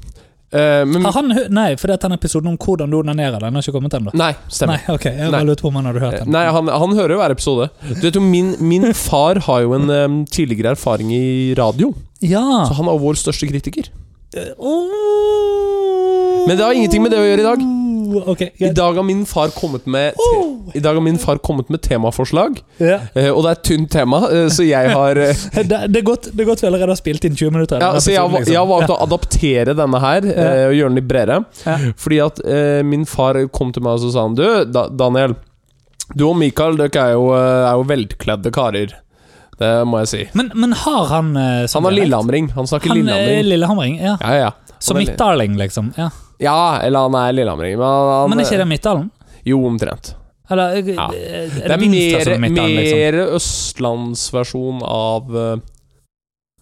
S1: Uh, men
S2: Har han Nei, for det en episoden om hvordan du onanerer. Den har ikke kommet ennå.
S1: Nei, stemmer.
S2: Nei, ok, jeg
S1: Nei.
S2: lurte på om han hadde hørt den.
S1: Nei, han, han hører jo hver episode. Du vet jo, Min, min far har jo en um, tidligere erfaring i radio,
S2: Ja.
S1: så han er vår største kritiker.
S2: Uh, oh.
S1: Men det har ingenting med det å gjøre i dag.
S2: Ok,
S1: I dag har min far kommet med
S2: Oh.
S1: I dag har min far kommet med temaforslag,
S2: Ja.
S1: Uh, og det er et tynt tema, uh, så jeg har uh,
S2: Det, det, er godt, det er godt vi allerede har spilt inn 20 minutter.
S1: ja, Så jeg, har-
S2: liksom.
S1: valgt å adaptere denne her eh, og gjøre den litt bredere. Fordi at min far kom til meg og så sa han Du, da, Daniel. Du og Mikael dere er jo, er jo velkledde karer. Det må jeg si.
S2: Men, men har han sånn
S1: Han har lillehamring. Han snakker
S2: Han
S1: lillehamring.
S2: lillehamring, ja.
S1: Ja, ja.
S2: Som Midtdaling, liksom. Ja.
S1: Ja, eller han er lillehamring. Men, han,
S2: Men er ikke det Midtdalen?
S1: Jo, omtrent.
S2: Eller eh,
S1: Ja.
S2: er
S1: Det
S2: det,
S1: er mer,
S2: er Midtdalen, liksom?
S1: mer østlandsversjon av uh,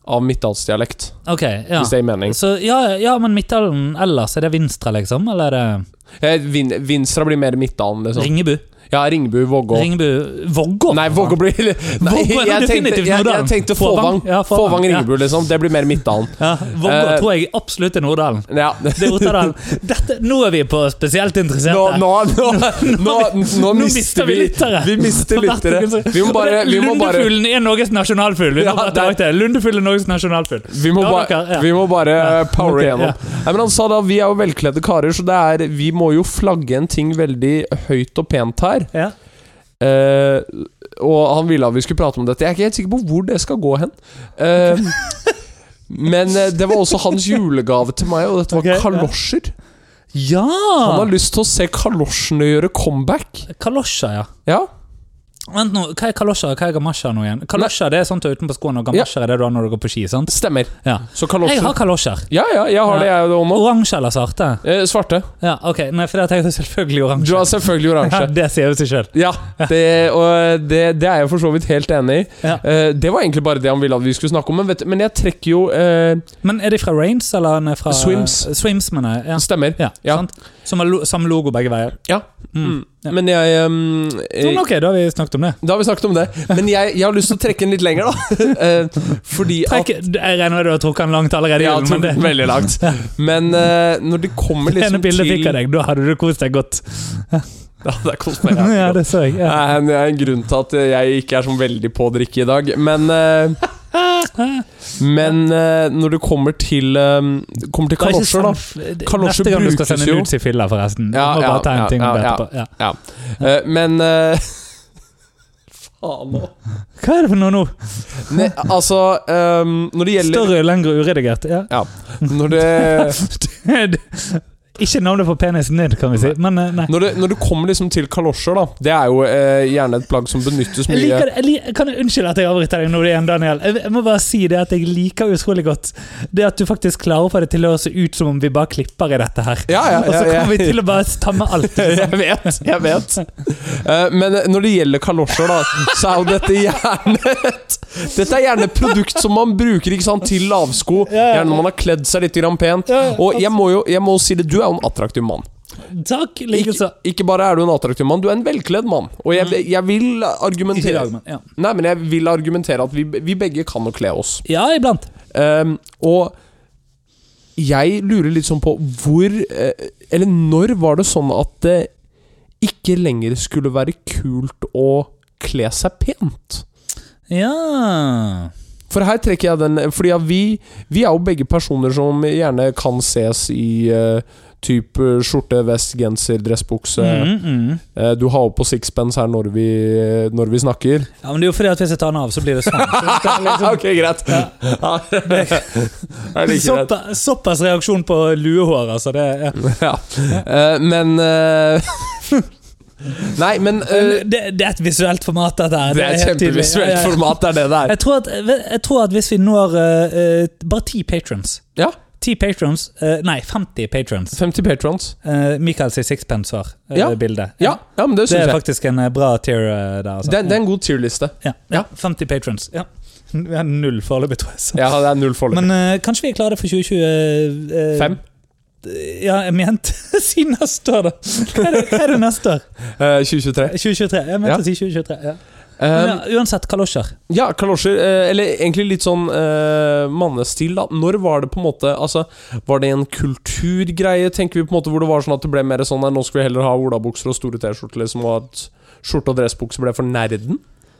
S1: Av midtdalsdialekt,
S2: okay, ja.
S1: hvis det gir mening.
S2: Så, ja, ja, men Midtdalen ellers, er det Vinstra, liksom? Eller er det
S1: Eh, Vin, Vinstra blir mer Midtdalen, liksom.
S2: Ringebu?
S1: Ja, Ringbu, Vågå.
S2: Ringbu Vågå?
S1: Nei, Vågå blir Nei,
S2: Vågå er
S1: jeg tenkte,
S2: definitivt
S1: jeg, jeg tenkte
S2: Fåvang. Ja, Fåvang,
S1: Fåvang
S2: ja.
S1: Liksom. Det blir mer Midtdalen.
S2: Ja, Vågå
S1: uh,
S2: tror jeg absolutt er Nordalen.
S1: Ja.
S2: Det er. Dette, nå er vi på spesielt interesserte.
S1: nå, nå, nå, nå,
S2: nå
S1: mister
S2: vi
S1: vi
S2: lyttere.
S1: Vi mister lyttere. Vi må bare, vi må bare
S2: Lundefuglen er Norges nasjonalfugl. Vi
S1: det er-
S2: Norges nasjonalfugl.
S1: Vi må, bare, vi må bare power igjennom. Nei, men Han sa da vi er jo velkledde karer, så det er, vi må jo flagge en ting veldig høyt og pent her.
S2: Ja.
S1: Eh, og han ville at vi skulle prate om dette. Jeg er ikke helt sikker på hvor det skal gå hen. Eh, men eh, det var også hans julegave til meg, og dette var
S2: Ok, ja.
S1: kalosjer.
S2: ja!
S1: Han har lyst til å se kalosjene gjøre comeback.
S2: Kalosjer, ja.
S1: Ja,
S2: Vent nå, Hva er kalosjer hva er gamasjer nå igjen? Kalosjer det er sånt du har utenpå skoene, og gamasjer er det du har når du går på ski. sant?
S1: stemmer.
S2: Ja.
S1: Så
S2: Jeg har kalosjer.
S1: Ja, ja, jeg har det, jeg òg nå.
S2: Oransje eller svarte?
S1: Eh, svarte.
S2: Ja, ok. Nei, for jeg tenkte selvfølgelig oransje.
S1: Du har selvfølgelig
S2: Ja,
S1: oransje.
S2: det sier jo seg sjøl.
S1: Ja, det, og det, det er jeg for så vidt helt enig i.
S2: Ja.
S1: Eh, det var egentlig bare det han ville at vi skulle snakke om, men, vet, men jeg trekker jo eh,
S2: Men er de fra Rains, eller er de fra
S1: Swims.
S2: Swims, mener jeg. Ja.
S1: Stemmer.
S2: Ja,
S1: Ja.
S2: Sant? Som lo samme logo begge veier.
S1: Ja.
S2: Mm. Ja.
S1: Men jeg um,
S2: Sånn, ok, da har vi snakket om det.
S1: Da har vi snakket om det. Men jeg, jeg har lyst til å trekke den litt lenger, da. Fordi fordi at
S2: jeg regner med du har trukket den langt allerede.
S1: Ja,
S2: men det,
S1: veldig langt. Men uh, når det kommer liksom til
S2: det ene
S1: liksom
S2: bildet fikk av deg. Da hadde du kost deg godt.
S1: Ja, det er kost meg.
S2: Ja, det så jeg. Ja.
S1: en, det er en grunn til at jeg ikke er sånn veldig på å drikke i dag. Men eh, Men eh, når det kommer til um, Kommer til kalosjer, da Kalosjer
S2: Neste gang du skal
S1: brukes
S2: sende
S1: jo-
S2: nudes i filla, forresten.
S1: Ja,
S2: du må
S1: ja,
S2: bare ta en
S1: ja,
S2: ting om det
S1: ja,
S2: etterpå. Ja.
S1: Ja. Eh, men eh, Faen nå.
S2: Hva er det for noe nå?
S1: Ne, altså um, Når det gjelder
S2: Større, lengre, uredigert. Ja.
S1: Ja. Når det
S2: Ikke navnet på penisen din, kan vi si. Men eh.
S1: Når det, når du kommer liksom til kalosjer, da Det er jo eh, gjerne et plagg som benyttes
S2: Jeg
S1: mye
S2: liker det. Jeg kan jeg unnskylde at jeg avbryter deg nå igjen, Daniel. Jeg, jeg må bare si det at jeg liker utrolig godt det at du faktisk klarer å få det til å se ut som om vi bare klipper i dette her.
S1: Ja, ja,
S2: Og så
S1: ja, ja.
S2: kommer vi til å bare ta med alt.
S1: Jeg vet, jeg vet. Eh, men når det gjelder kalosjer, da, så er jo dette gjerne et Dette er gjerne et produkt som man bruker ikke sant, til lavsko.
S2: Ja, ja.
S1: Gjerne når man har kledd seg litt grann pent.
S2: Ja, ja,
S1: Og jeg må jo jeg må si det, du er jo en attraktiv mann.
S2: Takk,
S1: Ikke,
S2: likeså.
S1: ikke bare er du en attraktiv mann, du er en velkledd mann. Og jeg, jeg vil.
S2: Ikke
S1: argumentere
S2: dag, ja.
S1: Nei, men jeg vil argumentere at vi, vi begge kan å kle oss.
S2: Ja, iblant.
S1: Um, og jeg lurer litt sånn på hvor eh, Eller når var det sånn at det ikke lenger skulle være kult å kle seg pent?
S2: Ja
S1: For her trekker jeg den Fordi vi, vi er jo begge personer som gjerne kan ses i uh, type skjorte, vest, genser, dressbukse.
S2: mm, mm.
S1: Eh, du har jo på sixpence her når vi, når vi snakker.
S2: Ja, men det er jo fordi at hvis jeg tar den av, så blir det sånn. Liksom-
S1: ok, greit. Ja. Ja. det
S2: såpass reaksjon på luehår, altså. Det, ja.
S1: Ja. Uh, men uh, Nei, men uh,
S2: det, det er et visuelt format, dette her.
S1: Det er et kjempevisuelt
S2: Ja,
S1: format, det er det det er.
S2: Jeg tror at, jeg tror at hvis vi når bare ti patrons
S1: Ja.
S2: Ti patrons, eh, Nei, 50 patrons.
S1: 50 patrons.
S2: Uh, Michael sier sixpence-svar-bilde.
S1: Ja. Ja, ja, men det
S2: Det er
S1: jeg.
S2: faktisk en eh, bra tier eh, der. Altså.
S1: Det, det er en god tier-liste.
S2: ja. ja, 50 patrons. Ja. Vi har null foreløpig, tror jeg. Så.
S1: Ja, det er null foreløpig.
S2: Men eh, kanskje vi er klare for 2020 eh,
S1: Fem?
S2: Ja, jeg mente si neste år, da. Hva er det, hva er det neste år?
S1: Eh, 2023.
S2: 2023. Jeg mente
S1: Ja.
S2: å si 2023. Ja.
S1: Um,
S2: ja, uansett, kalosjer.
S1: ja, kalosjer. eh, eller egentlig litt sånn eh, mannestil, da. Når var det på en måte Altså, Var det en kulturgreie, tenker vi på en måte hvor det var sånn at det ble mer sånn nå skal vi heller ha olabukser og store T-skjorter, liksom, og at skjorte og dressbukse ble for nerden?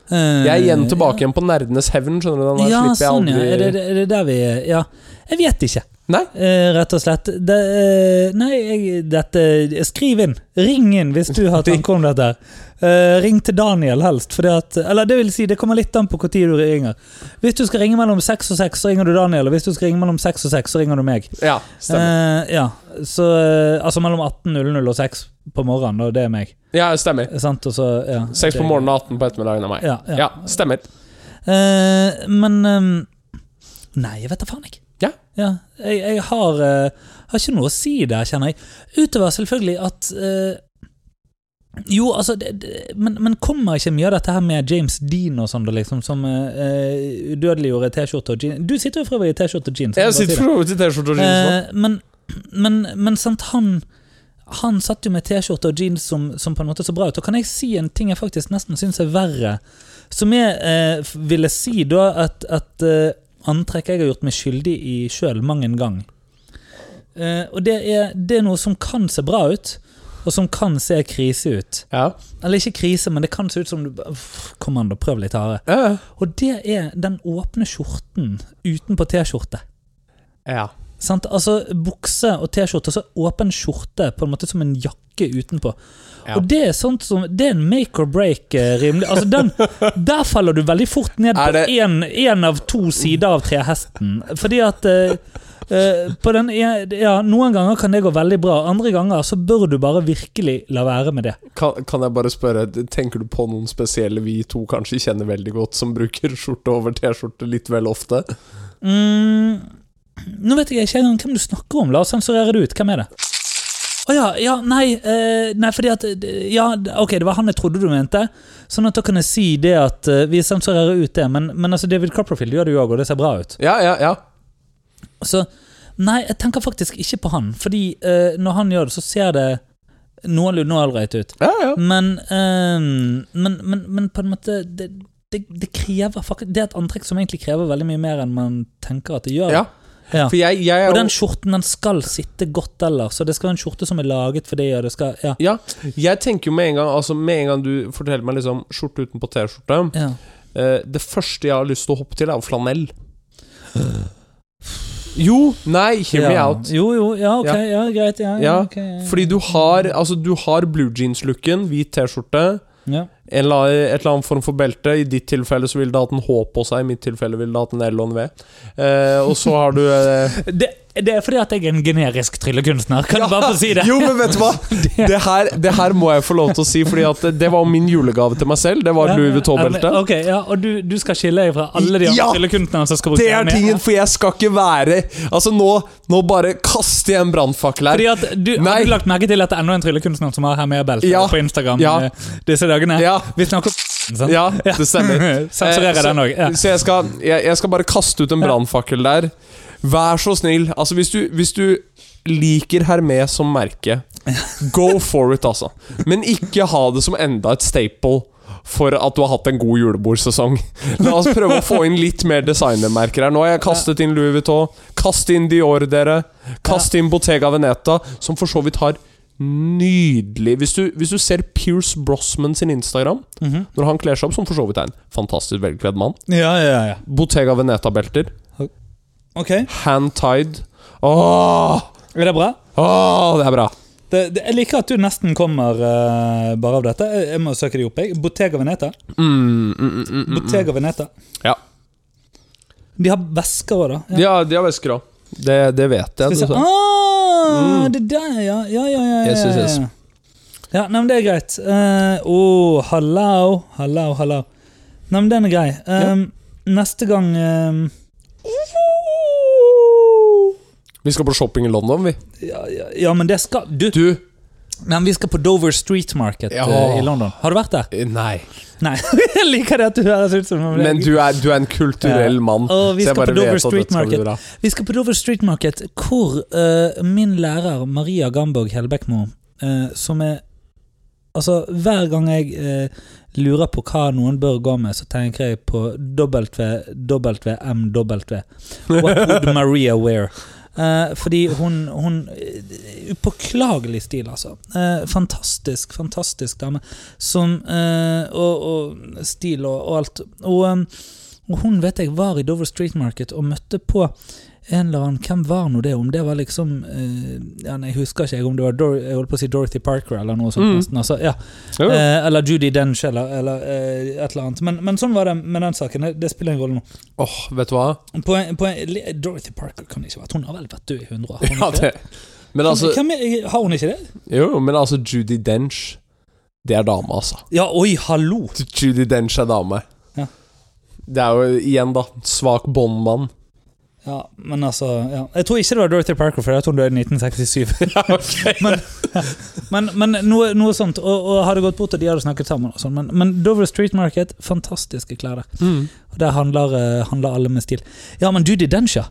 S2: Eh,
S1: Jeg er igjen tilbake igjen på nerdenes hevn, skjønner du. Den der
S2: Ja,
S1: slipper jeg
S2: sånn, ja. Er det, er det der vi Ja. Jeg vet ikke.
S1: Nei?
S2: Eh, rett og slett. Det, eh, nei, jeg, dette Skriv inn. Ring inn hvis du har tanker om dette. Eh, ring til Daniel helst. Fordi at, eller det vil si, det kommer litt an på når du ringer. Hvis du skal ringe mellom seks og seks, så ringer du Daniel. Og hvis du skal ringe mellom seks og seks, så ringer du meg.
S1: Ja, stemmer.
S2: Eh, ja, så eh, Altså mellom 18.00 og 6 på morgenen, og det er meg.
S1: Ja, stemmer.
S2: Sant? Og så, ja,
S1: 6 på morgenen og 18 på ettermiddagen er meg.
S2: Ja, ja.
S1: Ja, stemmer.
S2: Eh, men ehm, Nei, jeg vet da faen ikke.
S1: Ja.
S2: jeg, jeg har, uh, har ikke noe å si der, kjenner jeg. Utover selvfølgelig at uh, Jo, altså det, det, men, men kommer ikke mye av dette her med James Dean og sånn, liksom, som uh, udødeliggjorde T-skjorte og jeans? Du sitter jo for øvrig i T-skjorte og jeans.
S1: Jeg sitter for øvrig i T-skjorte og jeans.
S2: Eh, men, men, men sant, han Han satt jo med T-skjorte og jeans som, som på en måte så bra ut. Og kan jeg si en ting jeg faktisk nesten syns er verre? Som jeg eh, ville si da at, at eh, antrekk jeg har gjort meg skyldig i sjøl mang en gang. Eh, og det er, det er noe som kan se bra ut, og som kan se krise ut.
S1: Ja.
S2: Eller ikke krise, men det kan se ut som du Kom an, da, prøv litt hardere.
S1: Ja.
S2: Og det er den åpne skjorten utenpå T-skjorte.
S1: ja.
S2: Sant? Altså Bukse og T-skjorte, så åpen skjorte på en måte som en jakke utenpå.
S1: Ja.
S2: Og det er sånt som Det er en make or break, eh, rimelig. Altså den, Der faller du veldig fort ned på én av to sider av trehesten. Fordi at eh, på den, ja, Noen ganger kan det gå veldig bra, andre ganger så bør du bare virkelig la være med det.
S1: Kan, kan jeg bare spørre, tenker du på noen spesielle vi to kanskje kjenner veldig godt, som bruker skjorte over T-skjorte litt vel ofte?
S2: Mm, nå vet jeg ikke engang hvem du snakker om. La oss sensurere det ut. Hvem er det? Å ja, ja, nei, eh, nei, fordi at eh, Ja, ok, det var han jeg trodde du mente. Sånn at da kan jeg si det at eh, vi sensurerer ut det. Men, men altså David Copperfield gjør det jo òg, og det ser bra ut.
S1: Ja, ja, ja.
S2: Så nei, jeg tenker faktisk ikke på han. Fordi eh, når han gjør det, så ser det noenlunde ålreit ut.
S1: ja, ja.
S2: Men, eh, men, men, men på en måte det, det, det krever faktisk Det er et antrekk som egentlig krever veldig mye mer enn man tenker at det gjør.
S1: ja.
S2: Ja.
S1: Jeg, jeg
S2: Og den skjorten den skal sitte godt ellers. Så det skal være en skjorte som er laget for det. Det skal, ja,
S1: Ja, jeg tenker jo med en gang Altså med en gang du forteller meg liksom skjorte utenpå T-skjorte
S2: ja.
S1: eh, Det første jeg har lyst til å hoppe til, er flanell. Jo, nei, hear me out.
S2: Jo, jo, ja, ok,
S1: Ja.
S2: greit. Ja, ja,
S1: Ja,
S2: ok, ja, ja.
S1: Fordi du har Altså, du har blue jeans-looken, hvit T-skjorte,
S2: ja.
S1: eller et eller annet form for belte. I ditt tilfelle så ville det hatt en H på seg, i mitt tilfelle ville det hatt en L og en V. Eh, og så har du eh,
S2: det, det er fordi at jeg er en generisk tryllekunstner. Kan du bare få si det?
S1: Jo, men vet du hva? Det her, det her må jeg få lov til å si, Fordi at det, var min julegave til meg selv. Det var Louis Vuitton-beltet.
S2: Ok, ja, Og du, du skal skille deg fra alle de andre
S1: Ja!
S2: tryllekunstnerne som skal bruke
S1: Det er tingen, for jeg skal ikke være Altså, nå, nå bare kaster jeg en brannfakkel her.
S2: Fordi at du
S1: Nei.
S2: Har du lagt merke til at det er enda en tryllekunstner som har her med belte
S1: Ja.
S2: på Instagram
S1: Ja.
S2: eh, disse dagene?
S1: Ja.
S2: Vi snakker sant?
S1: Ja, det stemmer.
S2: Sensurerer
S1: Eh,
S2: den òg. Ja.
S1: Så jeg skal, jeg, jeg skal bare kaste ut en brannfakkel der. Vær så snill. Altså, hvis du, hvis du liker Hermes som merke, go for it, altså. Men ikke ha det som enda et staple for at du har hatt en god julebordsesong. La oss prøve å få inn litt mer designermerker her. Nå har jeg kastet inn Louis Vuitton. Kast inn Dior, dere. Kast inn Bottega Veneta, som for så vidt har nydelig Hvis du, hvis du ser Pierce Brosman sin Instagram,
S2: Mhm.
S1: når han kler seg opp, som for så vidt er en fantastisk velkledd mann
S2: ja, ja, ja.
S1: Bottega Veneta-belter.
S2: Ok,
S1: Hand-tied. Åh,
S2: Er det bra?
S1: åh, det er bra.
S2: Det, det, jeg liker at du nesten kommer uh, bare av dette. Jeg, jeg må søke de opp. Jeg. Bottega Veneta.
S1: Mm, mm, mm, mm, mm.
S2: Bottega Veneta.
S1: Ja.
S2: De har vesker òg, da.
S1: Ja. ja. de har vesker òg. Det, det vet
S2: Skal
S1: jeg.
S2: vi se. Ah,
S1: Mm.
S2: det der, ja. Ja, ja, ja. ja,
S1: Yes, yes, yes.
S2: ja. nei, men det er greit. Å, oh, hallo, hallo, hallo. Nei, men den er grei. Um, Neste gang um,
S1: Vi skal på shopping i London, vi.
S2: ja, ja, ja, men det skal Du,
S1: Du
S2: men vi skal på Dover Street Market
S1: Ja.
S2: uh, i London. Har du vært der?
S1: eh, Nei.
S2: Nei. jeg liker det at du høres ut som
S1: Men du er, du er en kulturell mann.
S2: Og vi skal på Dover Street
S1: skal
S2: Market. Vi skal på Dover Street Market, hvor uh, min lærer Maria Gamborg Hellbekkmo, eh, som er Altså, hver gang jeg lurer på hva noen bør gå med, så tenker jeg på WWMW. What would Maria wear? Eh, fordi hun, hun eh, Upåklagelig stil, altså. Eh, fantastisk, fantastisk dame. Som eh, og, og stil og, og alt. Og, um, og hun vet jeg var i Dover Street Market og møtte på en eller annen Hvem var nå det? Om det var liksom eh, ja, Jeg husker ikke om det var Dor Jeg holdt på å si Dorothy Parker eller noe sånt.
S1: Mm.
S2: nesten altså, ja. Eh, Eller Judy Dench eller, eller eh, et eller annet. Men, men sånn var det med den saken. Det, det spiller ingen rolle nå.
S1: Åh, vet du hva?
S2: På en, på en, Dorothy Parker kan ikke vært Hun har vel vært død i 100 år?
S1: Ja, det. Men altså
S2: Hvem er, har hun ikke det?
S1: Jo, men altså Judy Dench Det er dame, altså.
S2: Ja, oi, hallo!
S1: Judy Dench er dame.
S2: Ja.
S1: Det er jo igjen, da. Svak båndmann.
S2: Ja, men altså ja. Jeg tror ikke det var Dorothy Parker, for jeg tror hun døde i 1967. men men, men noe, noe sånt. Og, og hadde gått bort, og de hadde snakket sammen. Og sånn. men, men Dover Street Market, fantastiske klær der.
S1: Mm.
S2: Der handler, eh, handler alle med stil. Ja, men Judy Dench, ja.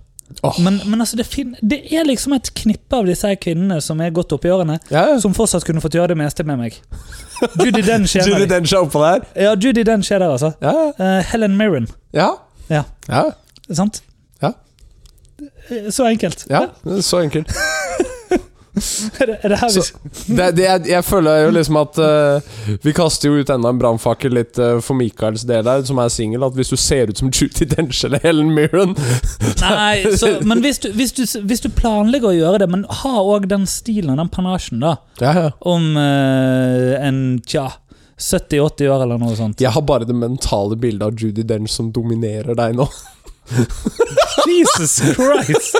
S2: Men, men altså, det, fin det er liksom et knippe av disse kvinnene som er godt oppi årene,
S1: Ja, ja.
S2: som fortsatt kunne fått gjøre det meste med meg. Judy Dench er
S1: Judy. Dench oppå der.
S2: Ja, Judy Dench er der, altså.
S1: Ja, ja.
S2: Eh, Helen Mirren,
S1: ja.
S2: Ja.
S1: ja.
S2: sant? Eh, Så enkelt.
S1: ja. Så enkelt.
S2: Er det, er det her vi
S1: Det, det, jeg, jeg føler jo liksom at uh, Vi kaster jo ut enda en brannfakkel litt uh, for Michaels del her, som er singel. At hvis du ser ut som Judy Dench eller Helen Mirren
S2: Nei, så, men hvis du, hvis, du, hvis du planlegger å gjøre det, men ha òg den stilen den panasjen, da,
S1: Ja, ja.
S2: om uh, en tja 70-80 år eller noe sånt.
S1: Jeg har bare det mentale bildet av Judy Dench som dominerer deg nå.
S2: Jesus Christ!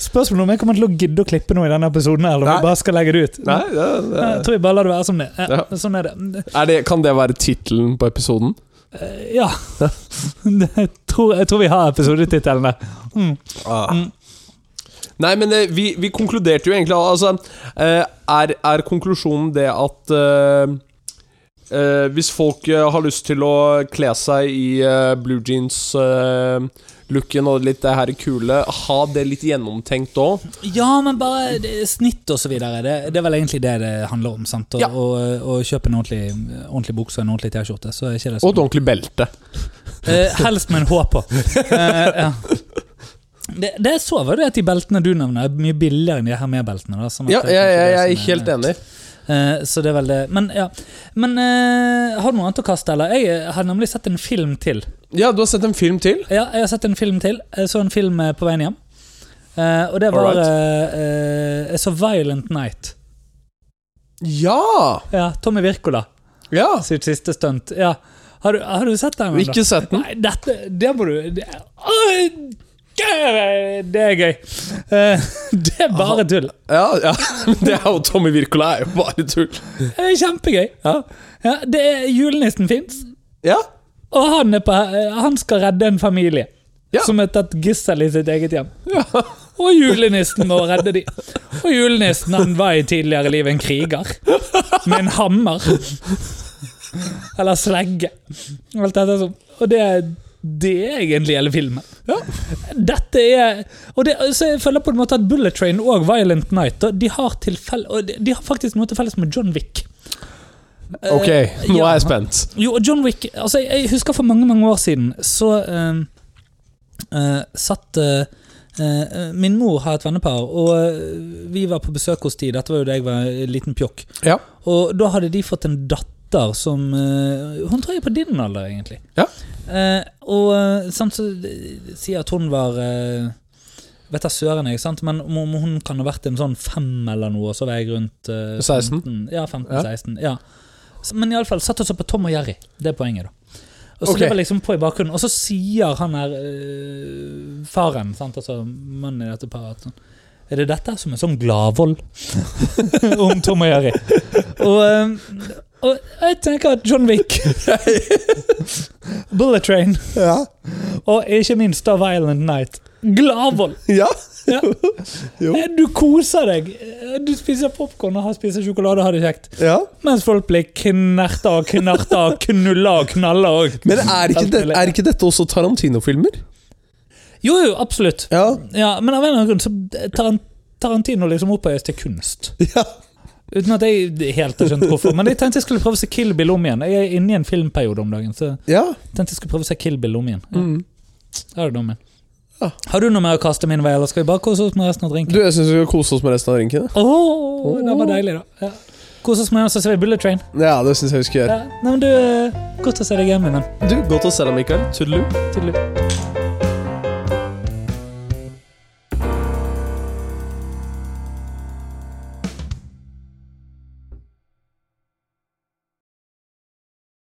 S2: Spørsmålet om jeg kommer til å gidde å klippe noe i denne episoden, eller om
S1: Nei.
S2: jeg bare skal legge det ut.
S1: Nei, det, det,
S2: Jeg tror jeg bare lar det være som det ja,
S1: Ja.
S2: Sånn er det.
S1: er det Kan det være tittelen på episoden?
S2: Eh, Ja. jeg, tror, jeg tror vi har episodetittelen Mm. Ah. Mm.
S1: Nei, men eh, vi, vi konkluderte jo egentlig Altså, eh, er, er konklusjonen det at eh, eh, Hvis folk eh, har lyst til å kle seg i eh, blue jeans-looken og litt det her kule, ha det litt gjennomtenkt òg?
S2: Ja, men bare det, snitt og så videre. Det, det er vel egentlig det det handler om. sant? Å
S1: Ja.
S2: å- å kjøpe en ordentlig, ordentlig bukse og en ordentlig T-skjorte. Så er ikke det
S1: Og
S2: sånn.
S1: et ordentlig belte.
S2: Eh, helst med en H på. Eh, ja. Det, det jeg så, var det at de beltene du nevner, er mye billigere enn de her med-beltene. da, sånn at
S1: Ja,
S2: det er
S1: jeg,
S2: kanskje
S1: jeg,
S2: det
S1: jeg er
S2: som
S1: helt enig.
S2: Eh, så det er vel det. Men ja Men uh, har du noe annet å kaste, eller? Jeg har nemlig sett en film til.
S1: Ja, du har sett en film til?
S2: Ja, jeg har sett en film til. Jeg så en film eh, på veien hjem. Uh, og det var eh, eh, Jeg så Violent Night.
S1: Ja!
S2: Ja, Tommy Wirkola
S1: Ja!
S2: sitt siste stunt. Ja. Har, du, har du sett den?
S1: Ikke sett den.
S2: Nei, dette Det må du Det, det- det er gøy. Eh, det er bare tull.
S1: Ja, ja. Det er jo Tommy Wirkola er jo bare tull.
S2: Det er kjempegøy.
S1: Ja.
S2: Ja, det er Julenissen fins,
S1: Ja.
S2: og han, er på, han skal redde en familie som er tatt gissel i sitt eget hjem. Og julenissen må redde de. Og julenissen han var i tidligere liv en kriger. Med en hammer. Eller slegge. Alt dette sånn. Og det, det er egentlig hele filmen. Ja. Dette er Og det, så jeg føler på en måte at Bullet Train og Violent Night De har, tilfell, de, de har faktisk noe til felles med John Wick.
S1: Ok, nå
S2: ja.
S1: er jeg spent.
S2: Jo, John Wick altså, Jeg jeg husker for mange mange år siden så uh, uh, satt uh, eh, Min mor har et vennepar, og eh, vi var på besøk hos de. Dette var jo da jeg var en liten pjokk.
S1: Ja.
S2: Og da hadde de fått en datter som eh, Hun tror jeg er på din alder, egentlig.
S1: Ja.
S2: Eh, og eh, sant, så sier at hun var eh, Vet da søren, jeg, sant? men om om hun kan ha vært en sånn fem eller noe, og så var jeg rundt eh,
S1: 16?
S2: 15, ja, 15-16.
S1: Ja.
S2: Så- Men iallfall satt og så på Tom og Jerry. Det er poenget, da. Og så
S1: Ok.
S2: det var liksom på i bakgrunnen Og så sier han her eh, faren, sant, altså mannen i dette paret at sånn, Er det dette som er sånn gladvold om Tom og Jerry? Og, eh, og jeg tenker at John Wick Bullet Train
S1: Ja.
S2: og ikke minst da Violent Night. Gladvold!
S1: Ja.
S2: Ja. Eh, Du koser deg. Eh, Du spiser popkorn og har- spiser sjokolade og har det kjekt.
S1: ja.
S2: Mens folk blir knerta og knerta og knulla og knalla og
S1: Men er ikke, det, er ikke dette også Tarantino-filmer?
S2: Jo, jo, absolutt.
S1: Ja.
S2: Ja, men av en eller annen grunn så Tarantino liksom opphøyes til kunst.
S1: ja.
S2: Uten at jeg helt har skjønt hvorfor. Men jeg tenkte jeg skulle prøve å se Kill Bill om igjen. Jeg er inne i en filmperiode om dagen, så jeg
S1: Ja.
S2: tenkte jeg skulle prøve å se Kill Bill om igjen. Ja,
S1: Mm.
S2: er det.
S1: Ja.
S2: Har du noe mer å kaste min vei, eller skal vi bare kose oss med resten av drinken?
S1: Du, jeg syns vi skal kose oss med resten av drinken.
S2: Oh, oh. det var deilig, da. Ja. Kos oss med oss, så ser vi Bullet Train.
S1: Ja, det syns jeg vi skal gjøre.
S2: Ja. Nei, men du, Godt å se deg igjen, min venn.
S1: Du, Godt å se deg, Mikael. Tudelu.
S2: Tudelu.